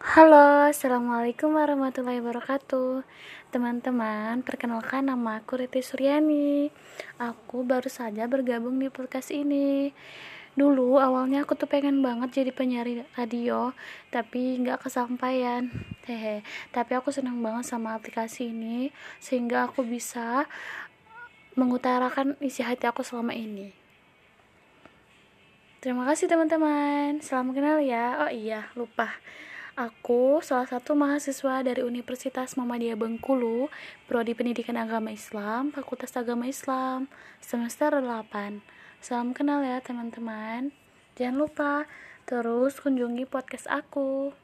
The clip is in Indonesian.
Halo, Assalamualaikum warahmatullahi wabarakatuh Teman-teman, perkenalkan nama aku Riti Suryani Aku baru saja bergabung di podcast ini Dulu awalnya aku tuh pengen banget jadi penyiar radio Tapi nggak kesampaian Hehe. Tapi aku senang banget sama aplikasi ini Sehingga aku bisa mengutarakan isi hati aku selama ini Terima kasih teman-teman. Selamat kenal ya. Oh iya, lupa. Aku salah satu mahasiswa dari Universitas Muhammadiyah Bengkulu, Prodi Pendidikan Agama Islam, Fakultas Agama Islam, semester 8. Salam kenal ya teman-teman. Jangan lupa terus kunjungi podcast aku.